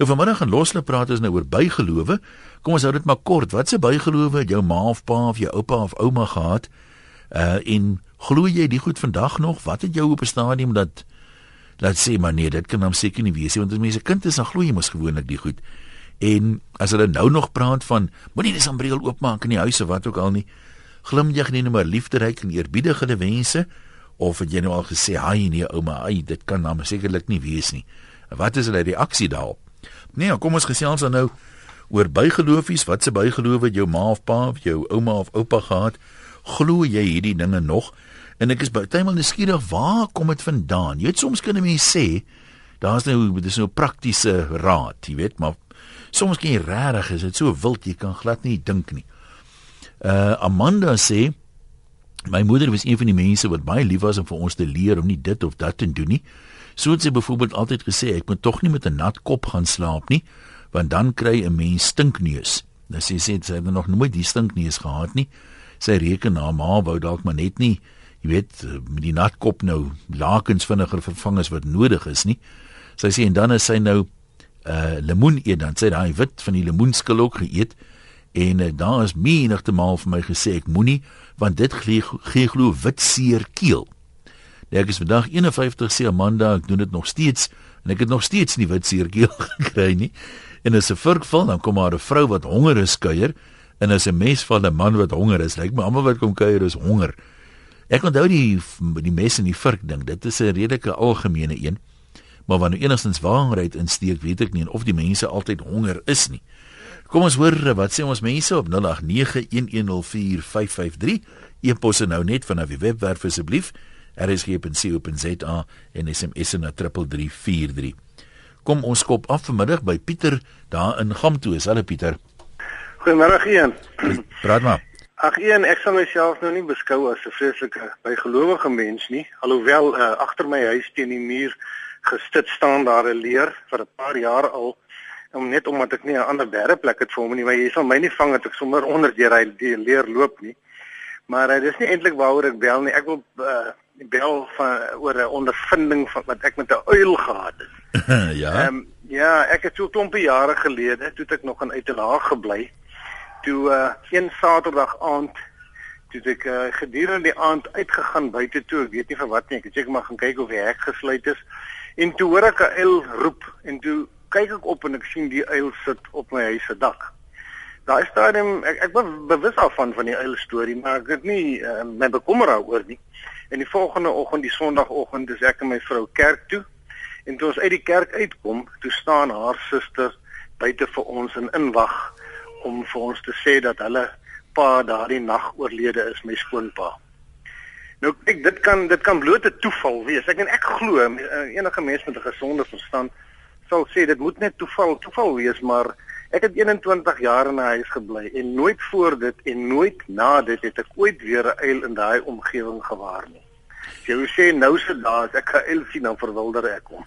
Nou vanmiddag gaan loslik praat ons nou oor bygelowe. Kom ons hou dit maar kort. Wat se bygelowe het jou ma of pa of jou oupa of ouma gehad? Uh in glo jy die goed vandag nog? Wat het jou op 'n stadium dat laat sê maar nee, dit kan hom seker nie wees nie want as mense kind is dan glo jy mos gewoonlik die goed. En as hulle nou nog praat van moenie die sambreel oopmaak in die huis of wat ook al nie, glimjag nie net maar liefderyk en eerbiedig hulle wense of het jy nou al gesê, "Haai nee ouma, ai, dit kan dan sekerlik nie wees nie." Wat is hulle reaksie daarop? Nee, kom ons gesels dan nou oor bygeloofies. Wat se bygelowe het jou ma of pa of jou ouma of oupa gehad? Glo jy hierdie dinge nog? En ek is baie nuuskierig, waar kom dit vandaan? Jy weet soms kan 'n mens sê, daar's nou dis nou praktiese raad, jy weet, maar soms kan jy regtig is dit so wild jy kan glad nie dink nie. Uh Amanda sê my moeder was een van die mense wat baie lief was om vir ons te leer om nie dit of dat te doen nie. So het sy byvoorbeeld altyd gesê ek moet tog nie met 'n nat kop gaan slaap nie, want dan kry 'n mens stinkneus. Nou sy sê sy het nog nooit die stinkneus gehad nie. Sy reken na ma wou dalk maar net nie, jy weet, met die nat kop nou lakens vinniger vervang as wat nodig is nie. Sy sê en dan is sy nou uh lemoen eet dan sê daai wit van die lemoenskil ook geëet en uh, daar is menigte maal vir my gesê ek moenie want dit gee glo wit seer keel. Ek is vandag 51 sê Amanda, ek doen dit nog steeds en ek het nog steeds nie wit seerkeel gekry nie. En as 'n vurk val, dan kom maar 'n vrou wat honger is kuier en as 'n mes val 'n man wat honger is. Lyk my almal wat kom kuier is honger. Ek onthou die die mes en die vurk ding. Dit is 'n redelike algemene een. Maar wanneer enigstens waarheid insteek, weet ek nie of die mense altyd honger is nie. Kom ons hoor wat sê ons mense op 0891104553. E-posse nou net vanaf die webwerf asseblief rsg.co.za en SMS na 3343. Kom ons kop af vanmiddag by Pieter daar in Gamtoos. Hallo Pieter. Goeiemôre een. Praat maar. Ag een, ek sal myself nou nie beskou as 'n vreeslike bygelowige mens nie, alhoewel uh, agter my huis teen die muur gestit staan daar 'n leer vir 'n paar jaar al om net omdat ek nie 'n ander derde plek het vir hom nie, maar jy sal my nie vang dat ek sommer onder deur hy die leer loop nie. Maar uh, dis nie eintlik waaroor ek bel nie. Ek wil uh, bel van oor 'n ondervinding van wat ek met 'n uil gehad het. ja. Ehm um, ja, ek het so 'n klompie jare gelede, toe ek nog in Uitelaag gebly, toe uh een Saterdag aand toe ek uh, gedurende die aand uitgegaan buite toe, ek weet nie vir wat nie, ek het seker maar gaan kyk of die hek gesluit is. En toe hoor ek 'n uil roep en toe kyk ek op en ek sien die uil sit op my huis se dak. Daai stadium ek ek was bewus af van van die uil storie, maar ek het nie uh, my bekommer daaroor nie. En die volgende oggend, die Sondagoggend, dis ek en my vrou kerk toe. En toe ons uit die kerk uitkom, toe staan haar suster buite vir ons en inwag om vir ons te sê dat hulle pa daardie nag oorlede is, my skoonpa. Nou ek dit kan dit kan bloot 'n toeval wees. Ek en ek glo eh, enige mens met 'n gesonde verstand sal sê dit moet net toeval toeval wees, maar ek het 21 jaar in 'n huis gebly en nooit voor dit en nooit na dit het ek ooit weer 'n uil in daai omgewing gewaar nie. Jy wou sê nou se daas ek gaan uil sien dan verwilder ek hom.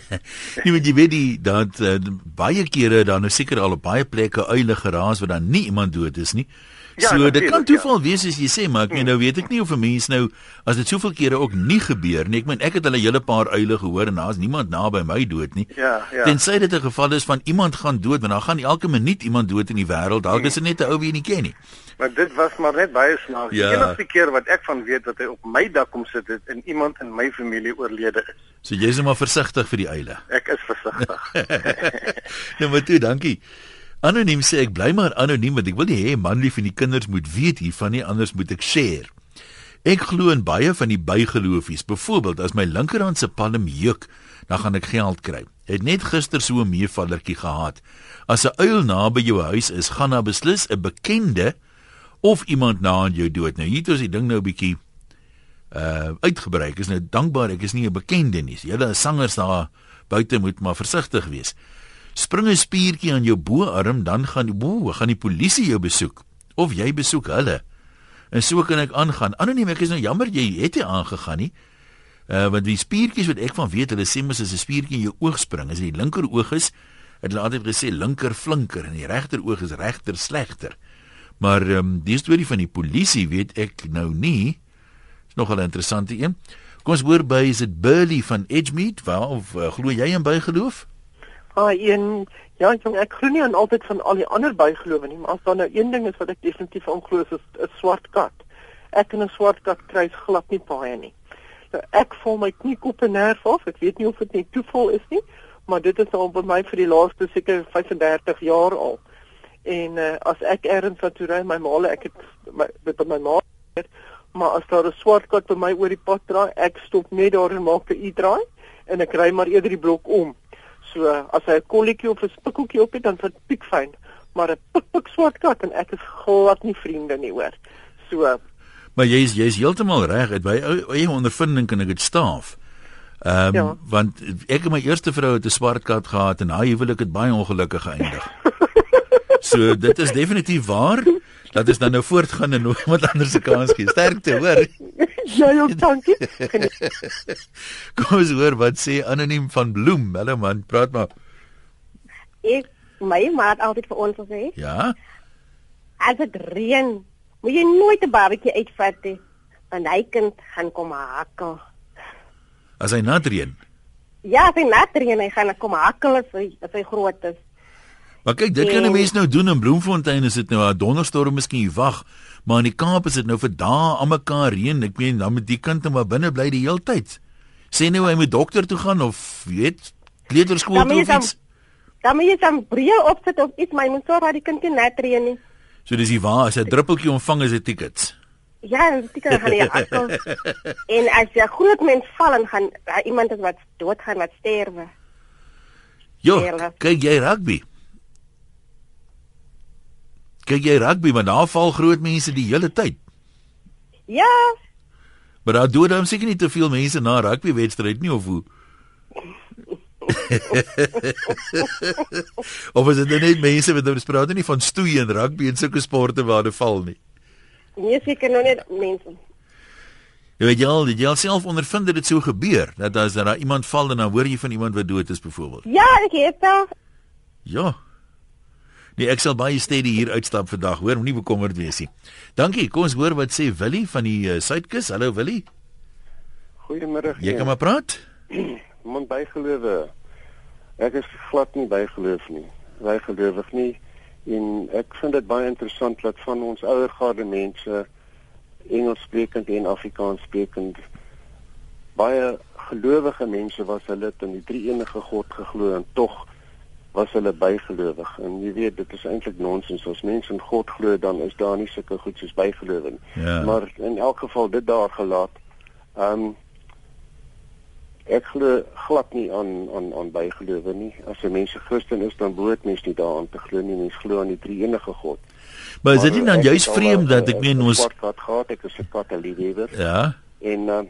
jy weet jy weet die dat uh, baie kere dan nou seker al op baie plekke uile geraas wat dan nie iemand dood is nie. Ja, so dit kan toeval ja. wees as jy sê maar ek meen nou weet ek nie of 'n mens nou as dit soveel kere ook nie gebeur nie. Ek meen ek het hulle hele paar uile gehoor en daar's niemand naby my dood nie. Ja, ja. Tensy dit 'n geval is van iemand gaan dood, want dan gaan elke minuut iemand dood in die wêreld. Dalk is dit net 'n ou wie jy nie ken nie. Maar dit was maar net baie snaaks. Ja. Die enigste keer wat ek van weet dat hy op my dak kom sit het en iemand in my familie oorlede is. So jy's net maar versigtig vir die uile. Ek is versigtig. nou maar toe, dankie. Anoniem sê ek bly maar anoniem want ek wil nie hê manlief en die kinders moet weet hiervan nie anders moet ek share. Ek glo in baie van die bygeloofies. Byvoorbeeld as my linkerhand se palm juk, dan gaan ek geld kry. Het net gister so 'n meevallertjie gehad. As 'n uil naby jou huis is, gaan daar beslis 'n bekende of iemand na aan jou dood. Nou hier is die ding nou 'n bietjie uh uitgebrei. Ek is nou dankbaar ek is nie 'n bekende nie. Julle sangers daar buite moet maar versigtig wees spring 'n spiertjie aan jou boarm, dan gaan ooh, gaan die polisie jou besoek of jy besoek hulle. En so kan ek aangaan. Anoniem, ek is nou jammer jy het nie aangegaan nie. Uh want die spiertjies wat ek van weet, hulle sê mos as 'n spiertjie in jou oog spring, as dit die linker oog is, het hulle altyd gesê linker flinker en die regter oog is regter slegter. Maar ehm um, die storie van die polisie weet ek nou nie. Is nog 'n interessante een. Kom ons hoor by is dit Burley van Edgemead, waar of uh, glo jy in bygeloof? Ah, een ja, jong, ek glo nie aan altyd van al die ander bygelowe nie, maar as daar nou een ding is wat ek definitief aan glo, is 'n swart kat. Ek en 'n swart kat kruis glad nie paie nie. Nou ek voel my knie koop en nerf af. Ek weet nie of dit net toeval is nie, maar dit is al by my vir die laaste seker 35 jaar al. En uh, as ek ergens na toe ry, my maale, ek het my by my ma maar as daar 'n swart kat by my oor die pad draai, ek stop net daar en maak 'n U-draai en ek ry maar eerder die blok om. So as hy 'n kolletjie of 'n spikkoekie op het, dan vind piek fyn, maar 'n pik pik swart kat en ek is glad nie vriende nie hoor. So Maar jy is jy is heeltemal reg, uit by eie ondervinding kan ek dit staaf. Ehm um, ja. want ek en my eerste vrou het 'n swart kat gehad en haar huwelik het baie ongelukkig geëindig. so dit is definitief waar. Dat is dan nou voortgaan en nooit iemand anders se kans gee. Sterkte, hoor. ja, jou dankie. Kom ons hoor wat sê anoniem van Bloem. Hallo man, praat maar. Ek my maat altyd vir ons sê. Ja. As dit reën, moet jy nooit 'n babatjie uitvat nie. Want hy kan gaan kom hakkel. As hy nat reën. Ja, as hy nat reën, hy gaan kom hakkel as hy as hy groot is. Maar kyk, dit kan 'n mens nou doen in Bloemfontein is dit nou 'n donderstorm miskien wag, maar in die Kaap is dit nou vir dae aan mekaar reën. Ek meen dan met die kind net maar binne bly die hele tyd. Sê nou hy moet dokter toe gaan of weet kleuterskool toe of iets. Dan moet jy dan bril opsit of iets, maar jy moet sorg dat die kind nie net reën nie. So dis die waar, as 'n druppeltjie ontvang is dit tickets. Ja, die tickets gaan jy afkom. en as jy groot mens val en gaan iemand is wat doodgaan wat sterwe. Jo, kyk jy rugby? Kyk jy rugby want daar val groot mense die hele tyd. Ja. Maar daar doen dan seker nie te veel mense na rugby wedstryd nie of hoe. of is dit nou net mense wat ons praat nie van stoei en rugby en sulke sporte waar dit val nie. Nee, seker nog net mense. Jy weet jy al, jy al self ondervind dit so gebeur dat as daar iemand val en dan hoor jy van iemand wat dood is byvoorbeeld. Ja, ek het al. Ja. Nee, ek sal baie steady hier uitstap vandag, hoor, moenie bekommerd wees nie. Dankie. Kom ons hoor wat sê Willie van die uh, Suidkus. Hallo Willie. Goeiemôre. Jy kan maar praat. Mond bygelowe. Ek is glad nie bygeloof nie. Bygelowig nie. En ek vind dit baie interessant dat van ons ouer garde mense Engels sprekend en Afrikaans sprekend baie gelowige mense was hulle in die drie enige God geglo en tog was hulle bygelowig. En jy weet dit is eintlik nonsens. As mense in God glo dan is daar nie sulke goed soos bygelowing ja. maar in elk geval dit daar gelaat ehm um, ek glo glad nie aan aan aan bygelowe nie. As 'n mens 'n Christen is dan behoort mens nie daaraan te glo nie. Mens glo aan die drie enige God. Maar is dit nie dan juist vreemd dat ek meen ons swart kat gehad ek is 'n katoliek ja. En uh,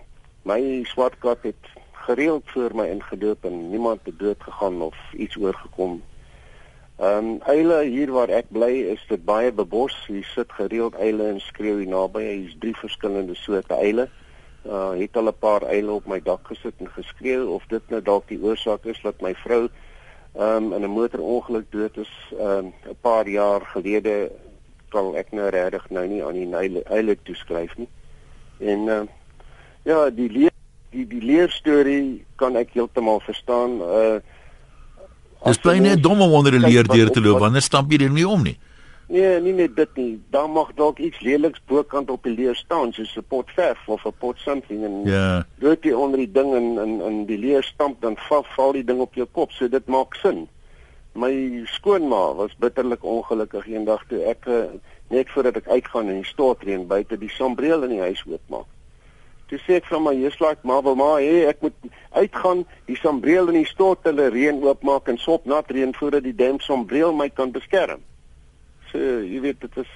my swart kat het gereeld voor my ingedoop en niemand het dood gegaan of iets oorgekom. Ehm um, eile hier waar ek bly is dit baie bebos. Hier sit gereeld eile en skreeu hier naby. Hier's drie verskillende soorte eile. Uh het al 'n paar eile op my dak gesit en geskreeu of dit nou dalk die oorsaak is dat my vrou ehm um, in 'n motorongeluk dood is ehm um, 'n paar jaar gelede kan ek nou regtig nou nie aan die eile, eile toeskryf nie. En uh, ja, die lewe die die leerstorie kan ek heeltemal verstaan. Uh Dis baie net dom om onder 'n leer deur te loop, wanneer stamp jy dit nie om nie. Nee, nie net dit nie. Daar mag dalk iets leliks bokant op die leer staan, soos 'n pot verf of 'n pot something en ja. Doet jy onder die ding en in in die leer stamp dan val val die ding op jou kop, so dit maak sin. My skoonma was bitterlik ongelukkig eendag toe ek uh, net voordat ek uitgaan in die stortreën buite die sombreel in die huis oopmaak. Toe sê ek vir my, "Jy's like Marvel, maar hey, ek moet uitgaan, die sombreel in die stort hulle reën oopmaak en sop nat reën voordat die dam sombreel my kan beskerm." So, jy weet, dit is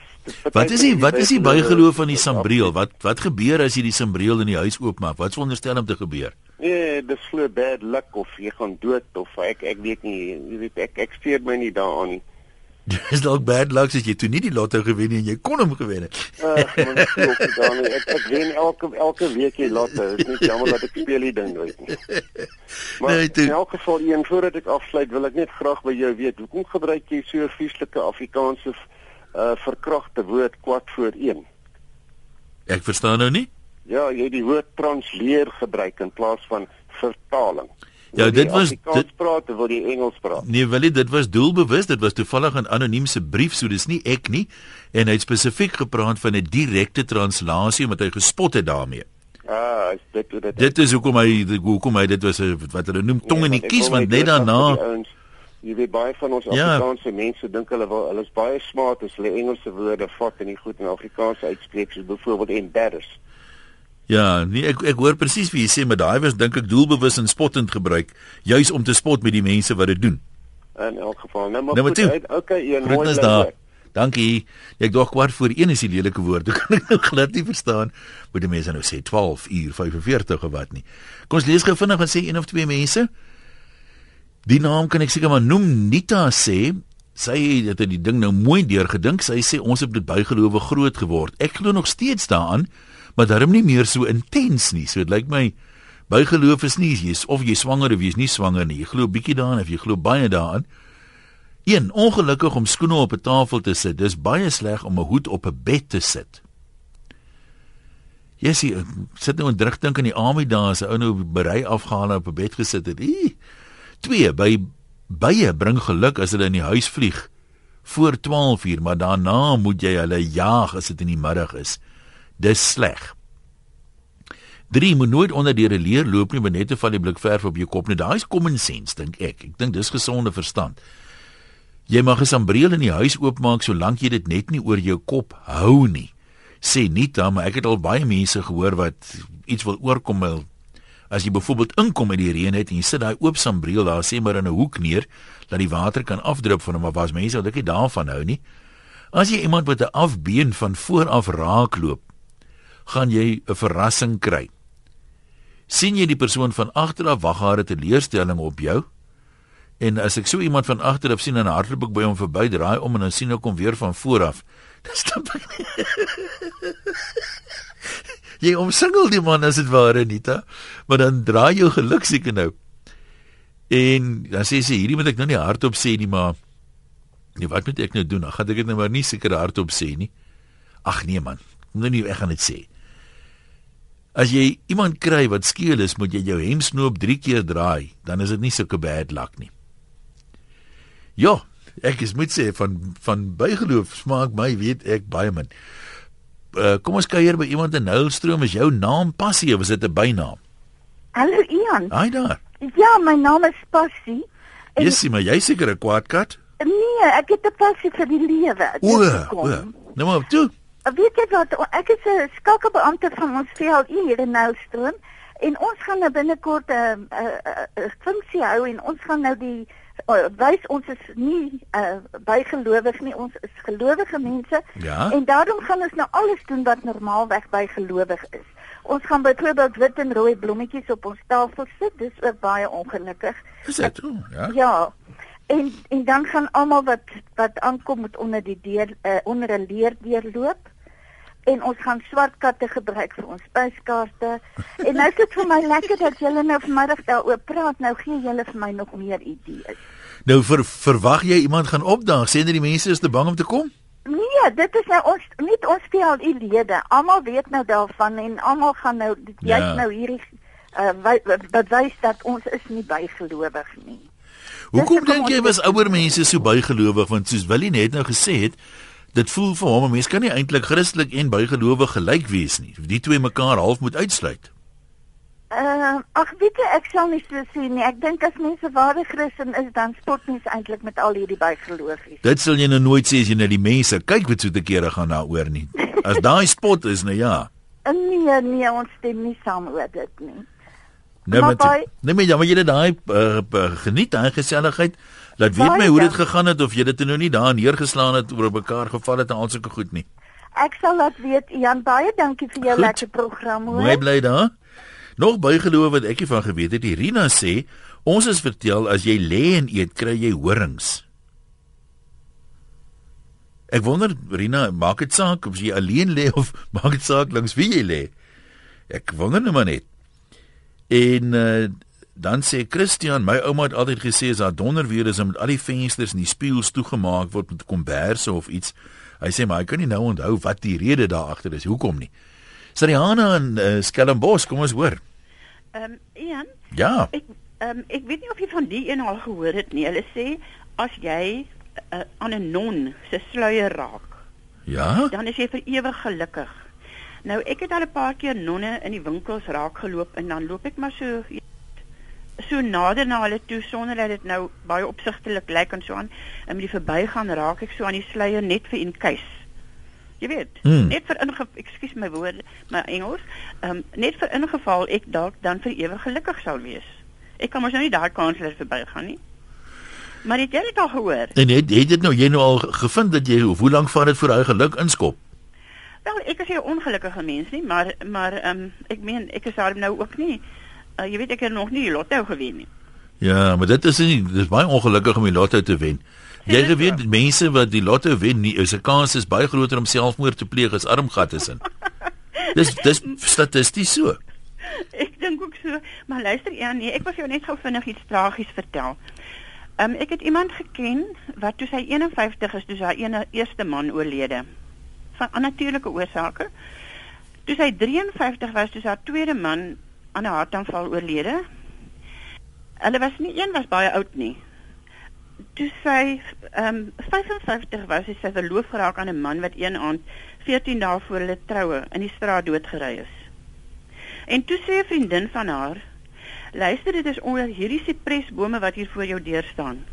Wat is die wat is die bygeloof van die sombreel? Wat wat gebeur as jy die sombreel in die huis oopmaak? Wat veronderstel om te gebeur? Nee, dis glo bad luck of jy gaan dood of ek ek weet nie, jy weet ek ek steur my nie daaraan nie. Dis dalk bad luck as jy toe nie die lotto gewen en jy kon hom gewen het. Ag, man, ek ek ek wen elke elke week die lotto. Dit is nie jammer dat ek speel die ding nooit nie. Maar nee, in elk geval, een voordat ek afsluit, wil ek net graag by jou weet, hoekom gebruik jy so 'n vieslike Afrikaanse uh verkragte woord kwad voor 1? Ek verstaan nou nie. Ja, jy die woord transleer gebruik in plaas van vertaling. Ja, dit was dit praat wil die Engels praat? Nee, wel dit was doelbewus, dit was toevallig 'n anoniem se brief, so dis nie ek nie en hy het spesifiek gepraat van 'n direkte translasie omdat hy gespot het daarmee. Ah, is dit hoe dit Dit is hoekom hy hoekom hy dit was wat hulle noem tong in die Nee, kies want net daarna. Jy weet baie van ons Ja. Afrikaanse mense dink hulle wil hulle is baie smart as hulle Engelse woorde vat en nie goed in Afrikaans uitspreek soos byvoorbeeld embarrass. Ja, nee, ek ek hoor presies wie jy sê, maar daai was dink ek doelbewus en spottend gebruik, juis om te spot met die mense wat dit doen. In elk geval. Nou maar Nommer goed, uit- okay, een mooi Groetnis bly daar. Dankie. Ek dog kwart voor 1 is die lelike woord. Ek kan nou glad nie verstaan. Moet die mense nou sê 12 uur 45 of wat nie. Kom ons lees gou vinnig wat sê een of twee mense. Die naam kan ek seker maar noem. Nita sê sy het die ding nou mooi deurgedink. Sy sê ons het met bygelowe groot geword. Ek glo nog steeds daaraan, maar daarom nie meer so intens nie. So dit lyk my bygeloof is nie jy's of jy swanger of jy's nie swanger nie. Jy glo bietjie daaraan of jy glo baie daaraan. 1 ongelukkig om skoene op 'n tafel te sit. Dis baie sleg om 'n hoed op 'n bed te sit. Jessie, ek sit nou en terugdink aan die army dae, as 'n ou nou berei afgehaal op 'n bed gesit het. 2 by bye bring geluk as hulle in die huis vlieg voor 12 uur, maar daarna moet jy hulle jaag as dit in die middag is. Dis sleg. 3 moet nooit onder 'n leer loop nie, maar net te val die blik verf op jou kop nie. Daai is common sense dink ek. Ek dink dis gesonde verstand. Jy mag 'n sambreel in die huis oopmaak solank jy dit net nie oor jou kop hou nie. Sê Nita, maar ek het al baie mense gehoor wat iets wil oorkom. As jy byvoorbeeld inkom met die reën het en jy sit daai oop sambreel daar sê maar in 'n hoek neer, dat die water kan afdrup van hom, maar was mense wat ek nie daarvan hou nie. As jy iemand met 'n afbeen van voor af raakloop, gaan jy 'n verrassing kry. sien jy die persoon van agter af wag haar teleurstelling op jou? En as ek so iemand van agter af sien en hardloop ek by hom verby, draai om en dan sien ek hom weer van voor af. Dan stap ek. jy omsingel die man as dit ware Anita, maar dan draai jou geluk seker nou. En dan sê sy hierdie moet ek nou nie hardop sê nie, maar nee, wat moet ek nou doen? Dan gaan ek dit nou maar nie seker hardop sê nie. Ag nee man, nou nie ek gaan dit sê. As jy iemand kry wat skeel is, moet jy jou hemsnoop 3 keer draai, dan is dit nie sulke bad luck nie. Ja, ek is moet sê van van bygeloof smaak my weet ek baie min. Uh, kom ons kuier by iemand in Nylstroom, is jou naam Passie of is dit 'n bynaam? Hallo Ian. Haai daar. Ja, my naam is Passie. Jessie, maar jy seker 'n kwaadkat? nee, ek het 'n passie vir die lewe. O, o. Nou maar toe. Weet jy wat, ek is 'n skakelbeampte van ons VLI hier in Nelstroom en ons gaan nou binnekort 'n uh, uh, uh, funksie hou en ons gaan nou die uh, wys ons is nie uh, bygelowig nie, ons is gelowige mense Ja. en daarom gaan ons nou alles doen wat normaalweg bygelowig is. Ons gaan byvoorbeeld wit en rooi blommetjies op ons tafel sit, dis ook baie ongelukkig. Is dit? O, ja. Ja. En en dan gaan almal wat wat aankom moet onder die deur uh, onder 'n leer deurloop. En ons gaan swart katte gebruik vir ons spyskaarte. en nou is dit vir my lekker dat julle nou vanmiddag daaroor praat. Nou gee julle vir my nog meer idees. Nou ver, verwag jy iemand gaan opdaag? Sê net die mense is te bang om te kom? Nee, dit is nou ons nie ons PLI lede. Almal weet nou daarvan en almal gaan nou Ja. jy's nou hierdie uh, wy- bewys dat ons is nie bygelowig nie. Hoekom dink jy was ouer mense so bygelowig want soos Willie net nou gesê het, dit voel vir hom 'n mens kan nie eintlik Christelik en bygelowig gelyk wees nie. Die twee mekaar half moet uitsluit. Uh, ag weet jy, ek sal nie so sê nie. Ek dink as mense ware Christen is, dan spot mens eintlik met al hierdie bygeloofies. Dit sal jy nou nooit sê as jy na die mense kyk wat so te kere gaan daaroor nie. As daai spot is nou ja. Nee, nee, ons stem nie saam oor dit nie. Nou Maar met Nee maar ja, maar jy het daai uh, uh, geniet daai geselligheid. Laat weet my hoe dit gegaan het of jy dit nou nie daar neergeslaan het oor mekaar geval het en al sulke goed nie. Ek sal laat weet, Jan, baie dankie vir jou Goed. lekker program hoor. Mooi bly daar. Nog bygeloof wat ek nie van geweet het. Irina sê ons is vertel as jy lê en eet kry jy horings. Ek wonder Irina, maak dit saak of jy alleen lê of maak dit saak langs wie jy lê? Ek wonder nou maar net. En uh, dan sê Christian, my ouma het altyd gesê as daar donder weer is, dan moet al die vensters en die spieëls toegemaak word met komberse of iets. Hy sê maar hy kan nie nou onthou wat die rede daar agter is. Hoekom nie? Sariana en uh, Stellenbosch, kom ons hoor. Ehm um, Ian, Ja. ek Ehm um, ek weet nie of jy van die een al gehoor het nie. Hulle sê as jy uh, aan 'n non se sluier raak, Ja? dan is jy vir ewig gelukkig. Nou ek het al 'n paar keer nonne in die winkels raak geloop en dan loop ek maar so so nader na hulle toe sonder dat dit nou baie opsigtelik lyk en so aan en met die verbygaan raak ek so aan die sluier net vir in case. Jy weet, Hmm. net vir inge ekskuus my woord, my Engels, ehm um, net vir ingeval ek dalk dan vir ewig gelukkig sal wees. Ek kan mos nou nie daai kans laat verbygaan nie. Maar het jy dit al gehoor? En het het dit nou jy nou al gevind dat jy hoe lank vat dit voor hy geluk inskop? Wel, ek is 'n ongelukkige mens nie, maar maar ehm um, ek meen ek is daar nou ook nie. Uh, jy weet ek het nog nie die lotto gewen nie. Ja, maar dit is nie dis baie ongelukkig om die lotto te wen. Jy weet mense wat die lotto wen nie, is 'n kans is baie groter om selfmoord te pleeg as armgat is in. Dis dis statisties so. Ek dink ook so, maar luister Jan, nee, ek wil jou net gou vinnig iets tragies vertel. Ehm um, ek het iemand geken wat toe sy 51 is, toe sy ene eerste man oorlede van onnatuurlike oorsake. Toe sy 53 was, toe sy tweede man aan 'n hartaanval oorlede. Hulle was nie een was baie oud nie. Toe sy ehm um, 55 was, is sy verloof geraak aan 'n man wat een aand 14 dae voor hulle troue in die straat doodgery is. En toe sê 'n vriendin van haar: "Luister, dit is onder hierdie sipresbome wat hier voor jou deur staan."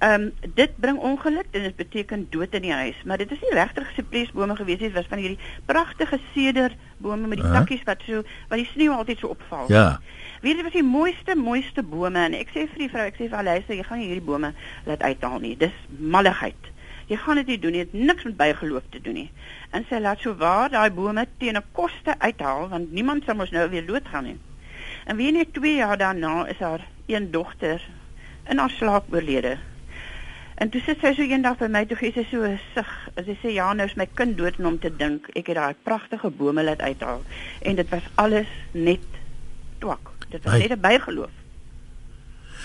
Ehm um, dit bring ongeluk en dit beteken dood in die huis, maar dit is nie regtig sipresbome gewees nie, dit was van hierdie pragtige sederbome met die Hæ? takkies wat so wat die sneeu altyd so opval. Ja. Weet jy dit was die mooiste mooiste bome en ek sê vir die vrou, ek sê vir haar luister, jy gaan nie hierdie bome laat uithaal nie. Dis malligheid. Jy gaan dit nie doen nie. Dit het niks met bygeloof te doen nie. En sy laat so waar daai bome teen 'n koste uithaal want niemand sal mos nou weer doodgaan nie. En weet jy 2 jaar daarna is haar een dogter in haar slaap oorlede. En toe sit sy so eendag by my toe gee sy so 'n sug. Sy sê ja, nou is my kind dood en om te dink ek het daai pragtige bome laat uithaal en dit was alles net twak. Dit was Ai. net 'n bygeloof.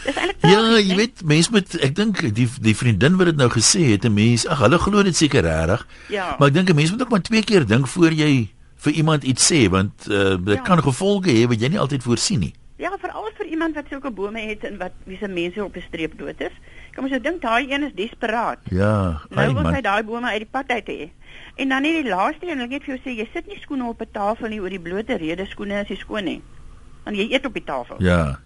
Dis eintlik Ja, jy weet mense moet ek dink die die vriendin wat dit nou gesê het, 'n mens, ag hulle glo dit seker reg. Ja. Maar ek dink 'n mens moet ook maar twee keer dink voor jy vir iemand iets sê want uh, dit Ja. kan gevolge hê wat jy nie altyd voorsien nie. Ja, veral vir iemand wat sulke bome het en wat wie se mense op 'n streep dood is. Kom ons dink daai een is desperaat. Ja, ai Nou wil sy daai bome uit die pad uit hê. En dan net die laaste een, ek net vir jou sê, jy sit nie skoene op 'n tafel nie oor die blote rede skoene is nie skoon nie. Want jy eet op die tafel. Ja.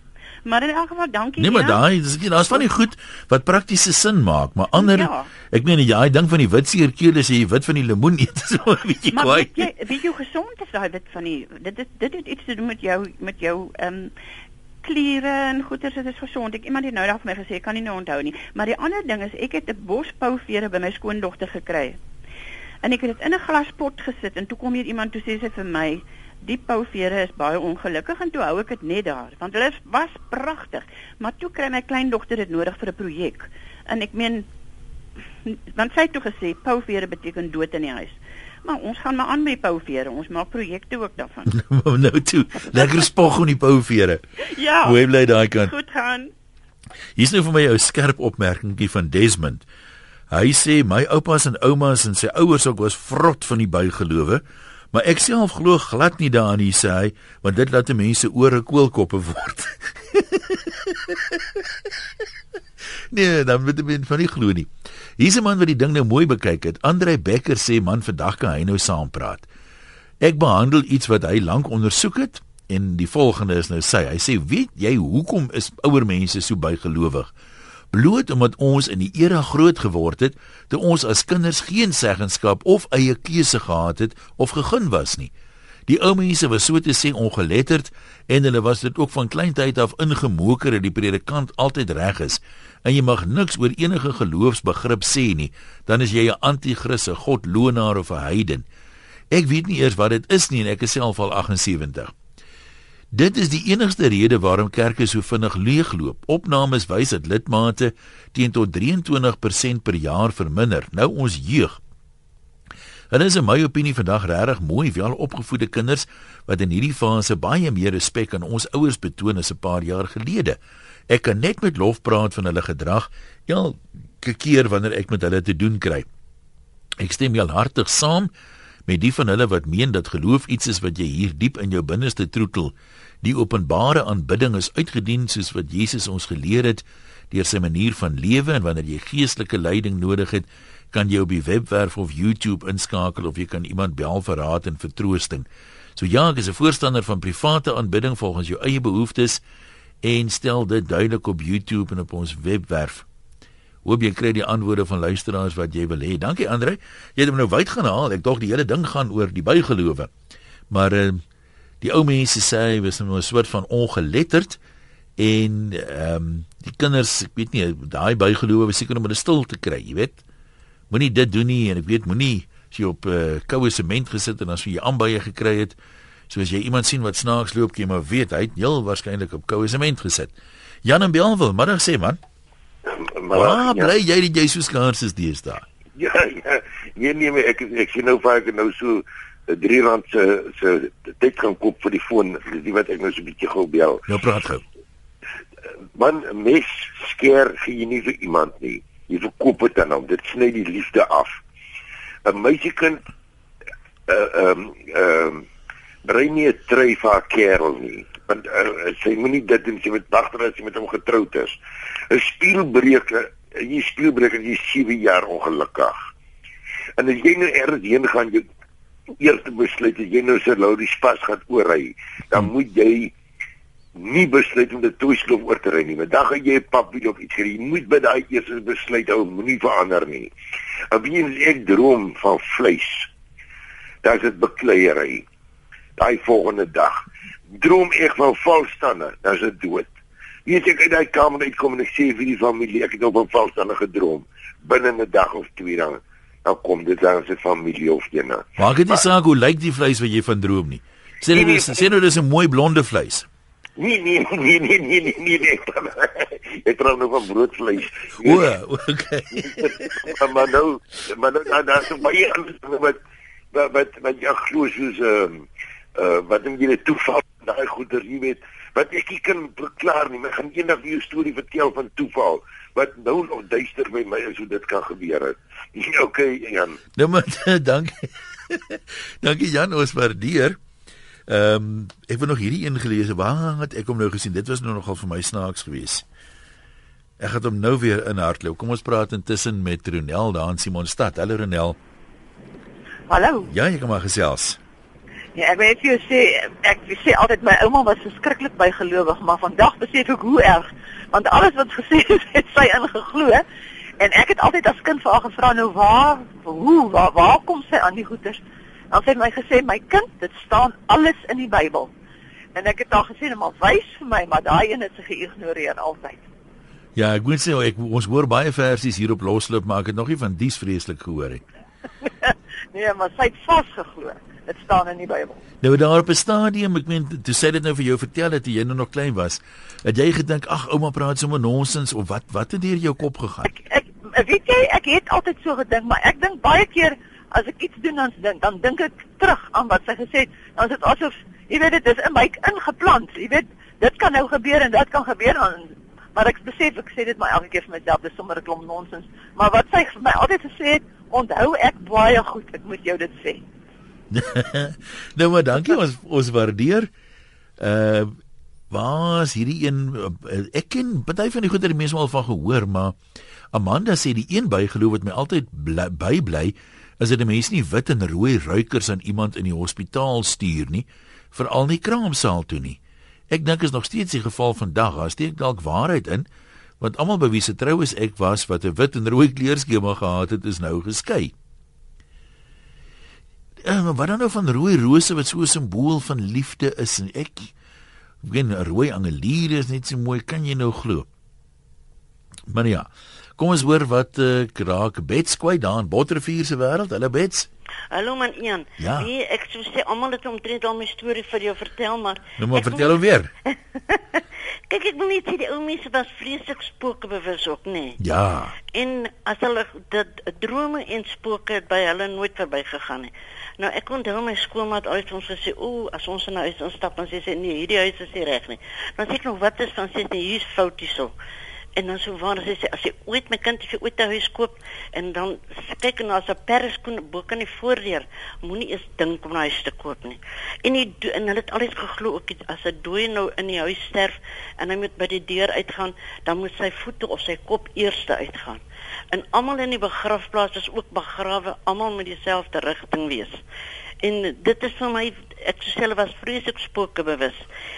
Maar in elk geval dankie. Nee, maar daai dis daar's van die goed wat praktiese sin maak, maar ander Ja. ek meen jy daai ding van die wit seerkeel as jy wit van die lemoen eet, is so 'n bietjie Maar kwaai. weet jy, weet jy hoe gesond is daai wit van die dit is dit het iets te doen met jou met jou ehm um, kliere en goeters, dit is gesond. Ek iemand het nou daar vir my gesê, kan nie nou onthou nie. Maar die ander ding is ek het 'n bos pouvere by my skoondogter gekry. En ek het dit in 'n glaspot gesit en toe kom hier iemand toe sê sy vir my Die pouvere is baie ongelukkig en toe hou ek dit net daar want hulle was pragtig. Maar toe kry my kleindogter dit nodig vir 'n projek. En ek meen want sy het toe gesê pouvere beteken dood in die huis. Maar ons gaan maar aan met pouvere. Ons maak projekte ook daarvan. nou toe, lekker spog om die pouvere. ja. Hoe bly daai kant? Goed gaan. Hier's nou vir my 'n skerp opmerkingie van Desmond. Hy sê my oupas en oumas en sy ouers ook was vrot van die bygelowe, maar ek self glo glad nie daarin nie, sê hy, want dit laat mense ore koelkoppe word. nee, dan moet jy van nie glo nie. Hier's 'n man wat die ding nou mooi bekyk het. Andrei Becker sê man vandag kan hy nou saampraat. Ek behandel iets wat hy lank ondersoek het en die volgende is nou sy. Hy sê, "Weet jy hoekom is ouer mense so bygelowig?" Bloot omdat ons in die era groot geword het, toe ons as kinders geen seggenskap of eie keuse gehad het of gegun was nie. Die ou mense was so te sê ongeletterd en hulle was dit ook van kleintyd af ingemoker dat die predikant altyd reg is en jy mag niks oor enige geloofsbegrip sê nie, dan is jy 'n anti-kris, 'n godloonaar of 'n heiden. Ek weet nie eers wat dit is nie en ek is self al 78. Dit is die enigste rede waarom kerke so vinnig leegloop. Opnames wys dat lidmate teen tot 23% per jaar verminder. Nou ons jeug. Hulle is in my opinie vandag regtig mooi welopgevoede kinders wat in hierdie fase baie meer respek aan ons ouers betoon as 'n paar jaar gelede. Ek kan net met lof praat van hulle gedrag elke keer wanneer ek met hulle te doen kry. Ek stem heel hartig saam met die van hulle wat meen dat geloof iets is wat jy hier diep in jou binneste troetel Die openbare aanbidding is uitgedien soos wat Jesus ons geleer het deur sy manier van lewe en wanneer jy geestelike leiding nodig het, kan jy op die webwerf of YouTube inskakel of jy kan iemand bel vir raad en vertroosting. So ja, ek is 'n voorstander van private aanbidding volgens jou eie behoeftes en stel dit duidelik op YouTube en op ons webwerf. Hoop jy kry die antwoorde van luisteraars wat jy wil hê. Dankie Andre. Jy het hom nou wyd gaan haal. Ek dink die hele ding gaan oor die bygelowe. Maar uh, die ou mense sê was nou 'n soort van ongeletterd en ehm um, die kinders, ek weet nie, daai bygelowe was seker om hulle stil te kry, jy weet. Moenie dit doen nie en ek weet moenie as jy op uh, koue sement gesit en as jy aanbaie gekry het, soos jy iemand sien wat snaaks loop, jy maar weet hy het heel waarskynlik op koue sement gesit. Jan en Belwel, middag sê man. Maar ah, ja. bly jy die jy so skaars is deesdae? Ja, ja. Nee nee, my, ek ek sien nou vaak nou so 3 rand se se tyd gaan koop vir die foon. Dis wat ek nou so 'n bietjie gou bel. Nou praat gou. Man, mes skeer gee jy nie vir iemand nie. Jy verkoop dit aan hom. Dit sny die liefde af. 'n Meisiekind uh ehm ehm bring nie 'n trui vir haar kerel nie want uh, sy moenie dit doen sy moet wag tot sy met hom getroud is 'n spieelbreker jy spieelbreker jy 7 jaar ongelukkig en as jy nou ergens heen gaan jy eers besluit as jy nou sy Laurie pas gaan oorry dan moet jy nie besluit om dit toeskoof oor te ry nie want dan gaan jy 'n papie of iets kry jy moet by daai eerste besluit hou moenie verander nie en wie ek droom van vleis is dit bekleierery daai volgende dag droom ek van valstande, is dit dood. Weet ek uit daai kamer uitkom en ek sê vir die familie ek het op 'n valstande gedroom binne 'n dag of twee dan dan kom dit dan se familie of jy nou. Maak dit nie saak hoe lyk die vleis wat jy van droom nie. Sê net dis sê nou dis 'n mooi blonde vleis. Nee nee nee nee nee nee nee nee. Ek droom nou van broodvleis. O, okay. maar nou maar nou dan so baie anders wat wat wat jy glo soos ehm um, uh, wat dink jy net toeval daai goeder jy weet wat ek nie kan verklaar nie maar gaan eendag vir jou storie vertel van toeval wat nou nog duister by my is hoe dit kan gebeur het okay Jan nou maar dankie dankie Jan ons waardeer ehm um, ek het nog hierdie een gelees waar het ek hom nou gesien dit was nou nogal vir my snaaks geweest Ek het hom nou weer in hardloop. Kom ons praat intussen met Ronel daar in Simonstad. Hallo Ronel. Hallo. Ja, jy kom maar gesels. Ja, ek weet jy sê ek sê altyd my ouma was verskriklik bygelowig, maar vandag besef ek hoe erg want alles wat gesê is, het sy ingeglo en ek het altyd as kind vir haar gevra nou waar hoe waar, waar kom sy aan die goeters? Dan sê my gesê my kind, dit staan alles in die Bybel. En ek het haar gesê, "Maar wys vir my, maar daai een het sy geïgnoreer altyd." Ja, ek moet sê ek ons hoor baie versies hier op losloop, maar ek het nog nie van dies vreeslik gehoor nie. nee, maar sy het vasgeglo. Dit staan in die Bybel. Nou daar op 'n stadium, ek meen, toe sê dit nou vir jou vertel dat jy nou nog klein was, het jy gedink, ag ouma praat sommer nonsens of wat wat het deur jou kop gegaan? Ek, ek weet jy, ek het altyd so gedink, maar ek dink baie keer as ek iets doen dan dink, dan dink ek terug aan wat sy gesê het. Dan is dit asof, jy weet dit is in my ingeplant. Jy weet, dit kan nou gebeur en dit kan gebeur dan maar ek besef ek sê dit maar elke keer vir myself, dis sommer 'n klomp nonsens. Maar wat sy vir my altyd gesê het, onthou ek baie goed, ek moet jou dit sê. nou maar dankie ons ons waardeer. Uh was hierdie een uh, ek ken party van die goeie mense al van gehoor, maar Amanda sê die een bygeloof wat my altyd bybly bly, is dat die mense nie wit en rooi ruikers aan iemand in die hospitaal stuur nie, veral nie kraamsaal toe nie. Ek dink is nog steeds die geval vandag. Daar steek dalk waarheid in, want almal by wie se troues ek was wat 'n wit en rooi kleurskema gehad het, is nou geskei. Maar wat dan nou van rooi rose wat so 'n simbool van liefde is en ek weet 'n rooi angelier is net so mooi, kan jy nou glo? Maar ja. Kom ons hoor wat uh, raak Bets kwyt daar in Bottervier se wêreld. Hallo Bets. Hallo man Ian. Ja. Nee, ek sou sê almal het omtrent al my storie vir jou vertel, maar Nou maar vertel hom weer. Kyk, ek wil net sê die ou mense was vreeslik spooke bewus ook, nê? Nee. Ja. En as hulle dit drome en spooke het by hulle nooit verbygegaan nie. Nou ek kon dan my skoolmaat uit ons gesê, "O, as ons in 'n huis instap, dan sê sy nee, hierdie huis is nie reg nie." Dan sê ek nog, "Wat is dan sê sy hier's fout hierso?" En dan so waar sy sê as jy ooit my kind jy ooit 'n huis koop en dan kyk na 'n perskoen bo kan die voordeur, moenie eens dink om 'n huis te koop nie. En die en hulle het altyd geglo ook as 'n dooie nou in die huis sterf en hy moet by die deur uitgaan, dan moet sy voete of sy kop eerste uitgaan. En almal in die begrafplaas is ook begrawe, almal met dieselfde rigting wees. En dit is vir my ek self was vreeslik spooke bewus.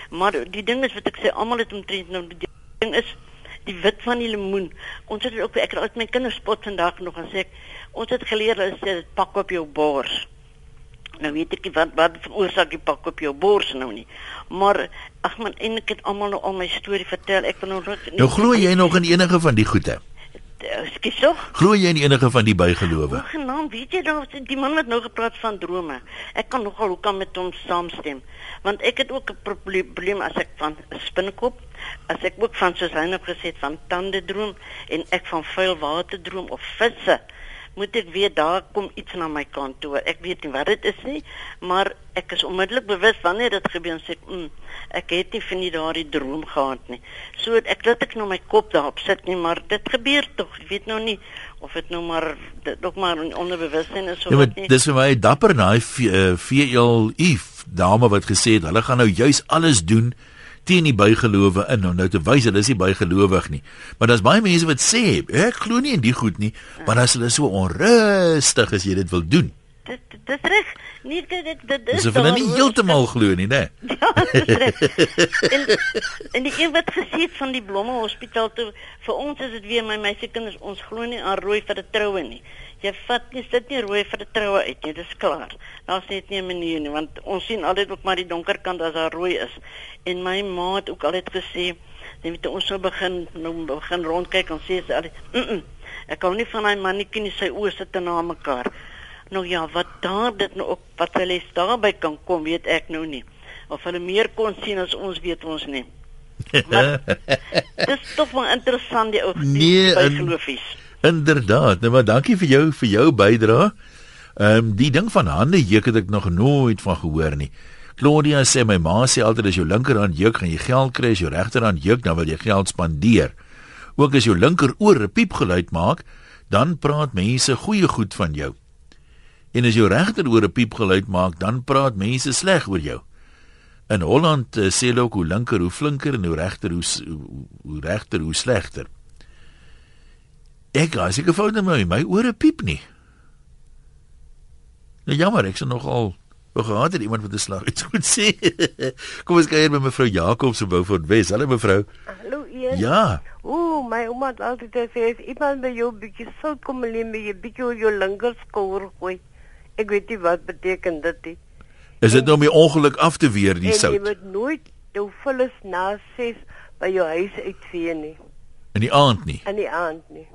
Maar die ding is wat ek sê almal het omtrent nou die ding is die wit van die lemoen. Ons het ook ek het uit my kinders spot vandag nog gesê ons het geleer hulle sê dit pak op jou bors. Nou weet ek nie wat wat veroorsaak die pak op jou bors nou nie. Maar ag man eintlik het almal nou al my storie vertel. Ek wil nog Nou glo jy nog in enige van die goeie? Skus so. Glo jy in enige van die bygelowe? Genaam, weet jy dan die man wat nou gepraat van drome. Ek kan nogal hoe kan met hom saamstem. Want ek het ook 'n probleem as ek van spinnekop, as ek ook van soos hy nou gesê het van tande droom en ek van vuil water droom of visse moet ek weet daar kom iets na my kant toe. Ek weet nie wat dit is nie, maar ek is onmiddellik bewus wanneer dit gebeur en sê ek, mm, ek het nie van nie daardie droom gehad nie. So ek laat ek nou my kop daarop sit nie, maar dit gebeur tog. Ek weet nou nie of dit nou maar dit ook maar onderbewussyn is of ja, wat nie. Dis vir my dapper daai VL Eve dame wat gesê het hulle gaan nou juis alles doen teen die bygelowe in om nou te wys hulle is nie bygelowig nie. Maar daar's baie mense wat sê ek glo nie in die goed nie, maar as hulle so onrustig as jy dit wil doen. Dit dis reg. Nee, dit dit dit is. Dis hulle nie heeltemal glo nie, né? Ja, dis reg. en en die een wat gesê het van die blomme hospitaal toe vir ons is dit weer my meisiekinders ons glo nie aan rooi vir 'n troue nie. Jy vat nie sit nie rooi vir 'n troue uit nie, dis klaar. Daar's net nie 'n manier nie want ons sien altyd ook maar die donker kant as daar rooi is. En my ma het ook altyd gesê, jy weet ons sou begin nou begin rondkyk en sê sy altyd, "Mm, -mm ek hou nie van daai mannetjie nie, sy oë sit na mekaar." Nou ja, wat daar dit nou ook wat hulle daarby kan kom, weet ek nou nie. Of hulle meer kon sien as ons weet ons nie. Dis tog wel interessant die ou nee, geloofies. Inderdaad. Nou maar dankie vir jou vir jou bydrae. Ehm um, die ding van hande juk het ek nog nooit van gehoor nie. Claudia sê my ma sê altyd as jou linkerhand juk, gaan jy geld kry, as jou regterhand juk, dan wil jy geld spandeer. Ook as jou linker oor 'n piep geluid maak, dan praat mense goeie goed van jou. En as jou regter oor 'n piep geluid maak, dan praat mense sleg oor jou. In Holland uh, sê hulle ook hoe linker hoe flinker en hoe regter hoe hoe, hoe regter hoe slegter. Ek as ek gefout het my my ore piep nie. Nou jammer, ek sê nogal Hoe gehad het iemand wat 'n slag iets goed sê? Kom ons kyk hier met mevrou Jacobs se Beaufort Wes. Hallo mevrou. Hallo Ian. Ja. Ooh, my ouma het altyd gesê as iemand by jou bietjie sou kom lê met jy bietjie oor jou linker skouer gooi. Ek weet nie wat beteken dit nie. Is dit nou om die ongeluk af te weer die sout? Jy moet nooit jou vullis na 6 by jou huis uitvee nie. In die aand nie. In die aand nie.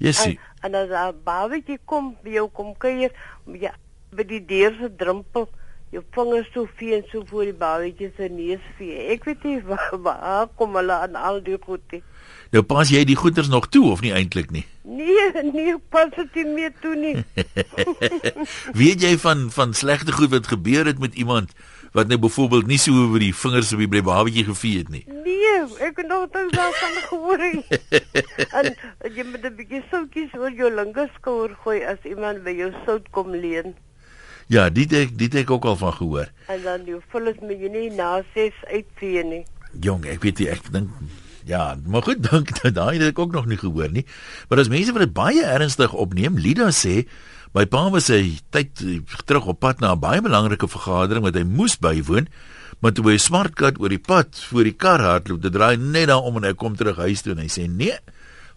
Jessie. En, en as 'n babatjie kom, by jou kom kuier, ja, by die deur se drempel jou vingers so vee en so voor die babatjie se neus vee. Ek weet nie waar, waar kom hulle aan al die goedie. Nou pas jy die goeders nog toe of nie eintlik nie? Nee, nee, pas dit nie meer toe nie. weet jy van van slegte goed wat gebeur het met iemand wat nou byvoorbeeld nie so oor die vingers op die babatjie gevee het nie? Nee, ek het nog dan daarvan gehoor. en jy moet 'n bietjie soutjies oor jou linker skouer gooi as iemand by jou sout kom leen. Ja, dit ek dit ek ook al van gehoor. En dan jy vul dit met jy nie na 6 uitvee nie. Jong, ek weet nie, ek dink ja, maar goed, dink daai het ek ook nog nie gehoor nie. Maar as mense wat dit baie ernstig opneem, Lida sê my pa was hy tyd terug op pad na 'n baie belangrike vergadering wat hy moes bywoon, maar toe hy smartkat oor die pad voor die kar hardloop, dit draai net daar om en hy kom terug huis toe en hy sê nee,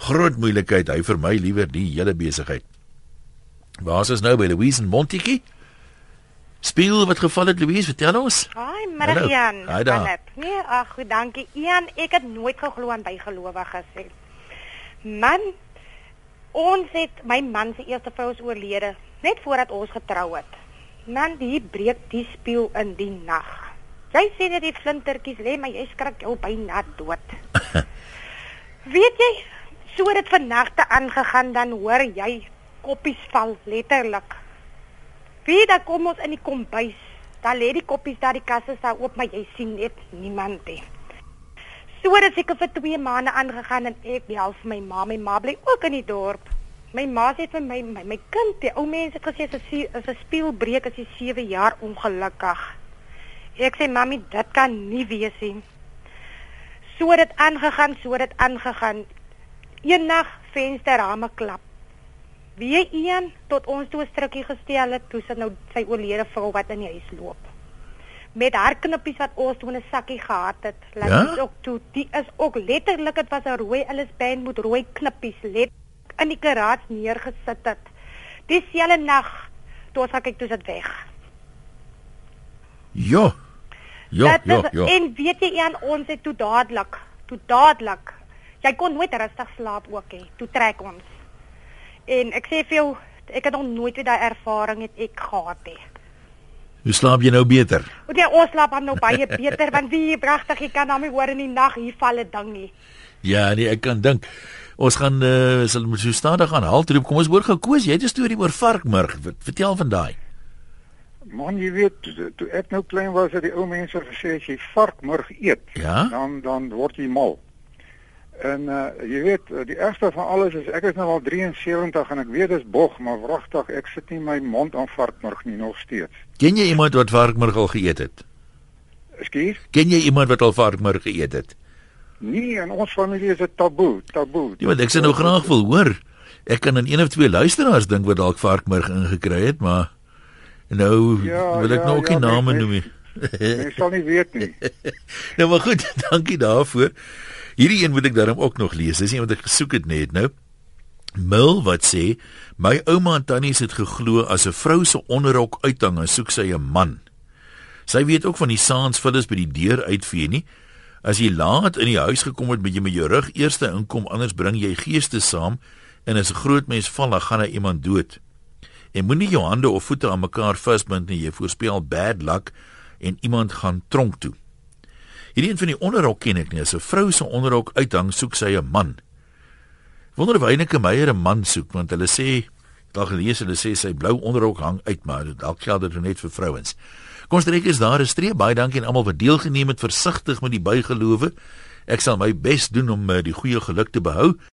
groot moeilikheid, hy vir my liewer die hele besigheid. Waar is ons nou by Louise en Montetjie? Speel wat geval het Louise, vertel ons. Haai, middag Jan. Haai daar. Nee, ag, goed, dankie. Ian, ek het nooit geglo aan bygelowiges nie. Man, ons het my man se eerste vrou is oorlede net voordat ons getrou het. Man, die breek die spieël in die nag. Jy sê net die flintertjies lê, maar jy skrik jou byna dood. Weet jy, so het dit vannagte aangegaan dan hoor jy koppies val letterlik. Wie dan kom ons in die kombuis. Daar lê die koppies daar, die kasse staan oop, maar jy sien net niemand nie. So het dit seker vir 2 maande aangegaan en ek bel vir my ma. My ma bly ook in die dorp. My ma sê vir my my, my kind, die ou mense het gesê as 'n as 'n spieelbreek as jy 7 jaar ongelukkig. Ek sê mami, dit kan nie wees nie. So het dit aangegaan, so het dit aangegaan. Eendag vensterrame klap. Wie een tot ons toe 'n strukkie gestel het, toe sit nou sy oorlede vrou wat in die huis loop. Met haar knippies wat ons toe in 'n sakkie gehad het. Laat Ja? ons ook toe, die is ook letterlik dit was 'n rooi Ellis band met rooi knippies let in die karaat neergesit het. Dieselfde nag toe ons kyk toe sit weg. Ja. Ja, Dit ja, is- ja. En weet jy aan ons het toe dadelik, toe dadelik. Jy kon nooit rustig slaap ook hê. Toe trek ons. En ek sê vir jou, ek het nog nooit weer daai ervaring het ek gehad nie. Hoe slaap jy nou beter? Want jy ons slaap dan nou baie beter want wie pragtig jy kan hom hoor in die nag hier val 'n ding nie. Ja, nee, ek kan dink. Ons gaan uh, sal moet so stadig gaan haltroep. Kom ons hoor gou Koos, jy het 'n storie oor varkmurg. Vertel van daai. Man, jy weet, toe, ek nou klein was, het die ou mense gesê as jy varkmurg eet, Ja? dan dan word jy mal. En uh jy weet, uh, die ergste van alles is ek is nou al 73 en ek weet dis bog, maar wragtig, ek sit nie my mond aan varkmurg nie nog steeds. Ken jy iemand wat varkmurg al geëet het? Ekskuus? Ken jy iemand wat al varkmurg geëet het? Nee, in ons familie is dit taboe, taboe. Ja, want ek sou nou graag wil hoor. Ek kan aan een of twee luisteraars dink wat dalk varkmurg ingekry het, maar nou Ja, wil ek ja, nou ook ja, nie name mens- noem nie. Ek sal nie weet nie. nou maar goed, dankie daarvoor. Hierdie een moet ek daarom ook nog lees. Dis een wat ek gesoek het net nou. Mil wat sê, my ouma en tannies het geglo as 'n vrou se onderrok uithang, soek sy 'n man. Sy weet ook van die saansvullis by die deur uitvee nie. As jy laat in die huis gekom het met jy met jou rug eerste inkom, anders bring jy geeste saam en as 'n groot mens val, dan gaan hy iemand dood. En moenie jou hande of voete aan mekaar vasbind nie, jy voorspel bad luck en iemand gaan tronk toe. Hierdie een van die onderrok ken ek nie. As 'n vrou se onderrok uithang, soek sy 'n man. Wonder of Heineke Meyer 'n man soek want hulle sê dalk gelees hulle sê sy blou onderrok hang uit, maar dalk geld dit net vir vrouens. Kom ons trek eens daar 'n streep. Baie dankie aan almal wat deelgeneem het. Versigtig met die bygelowe. Ek sal my bes doen om uh, die goeie geluk te behou.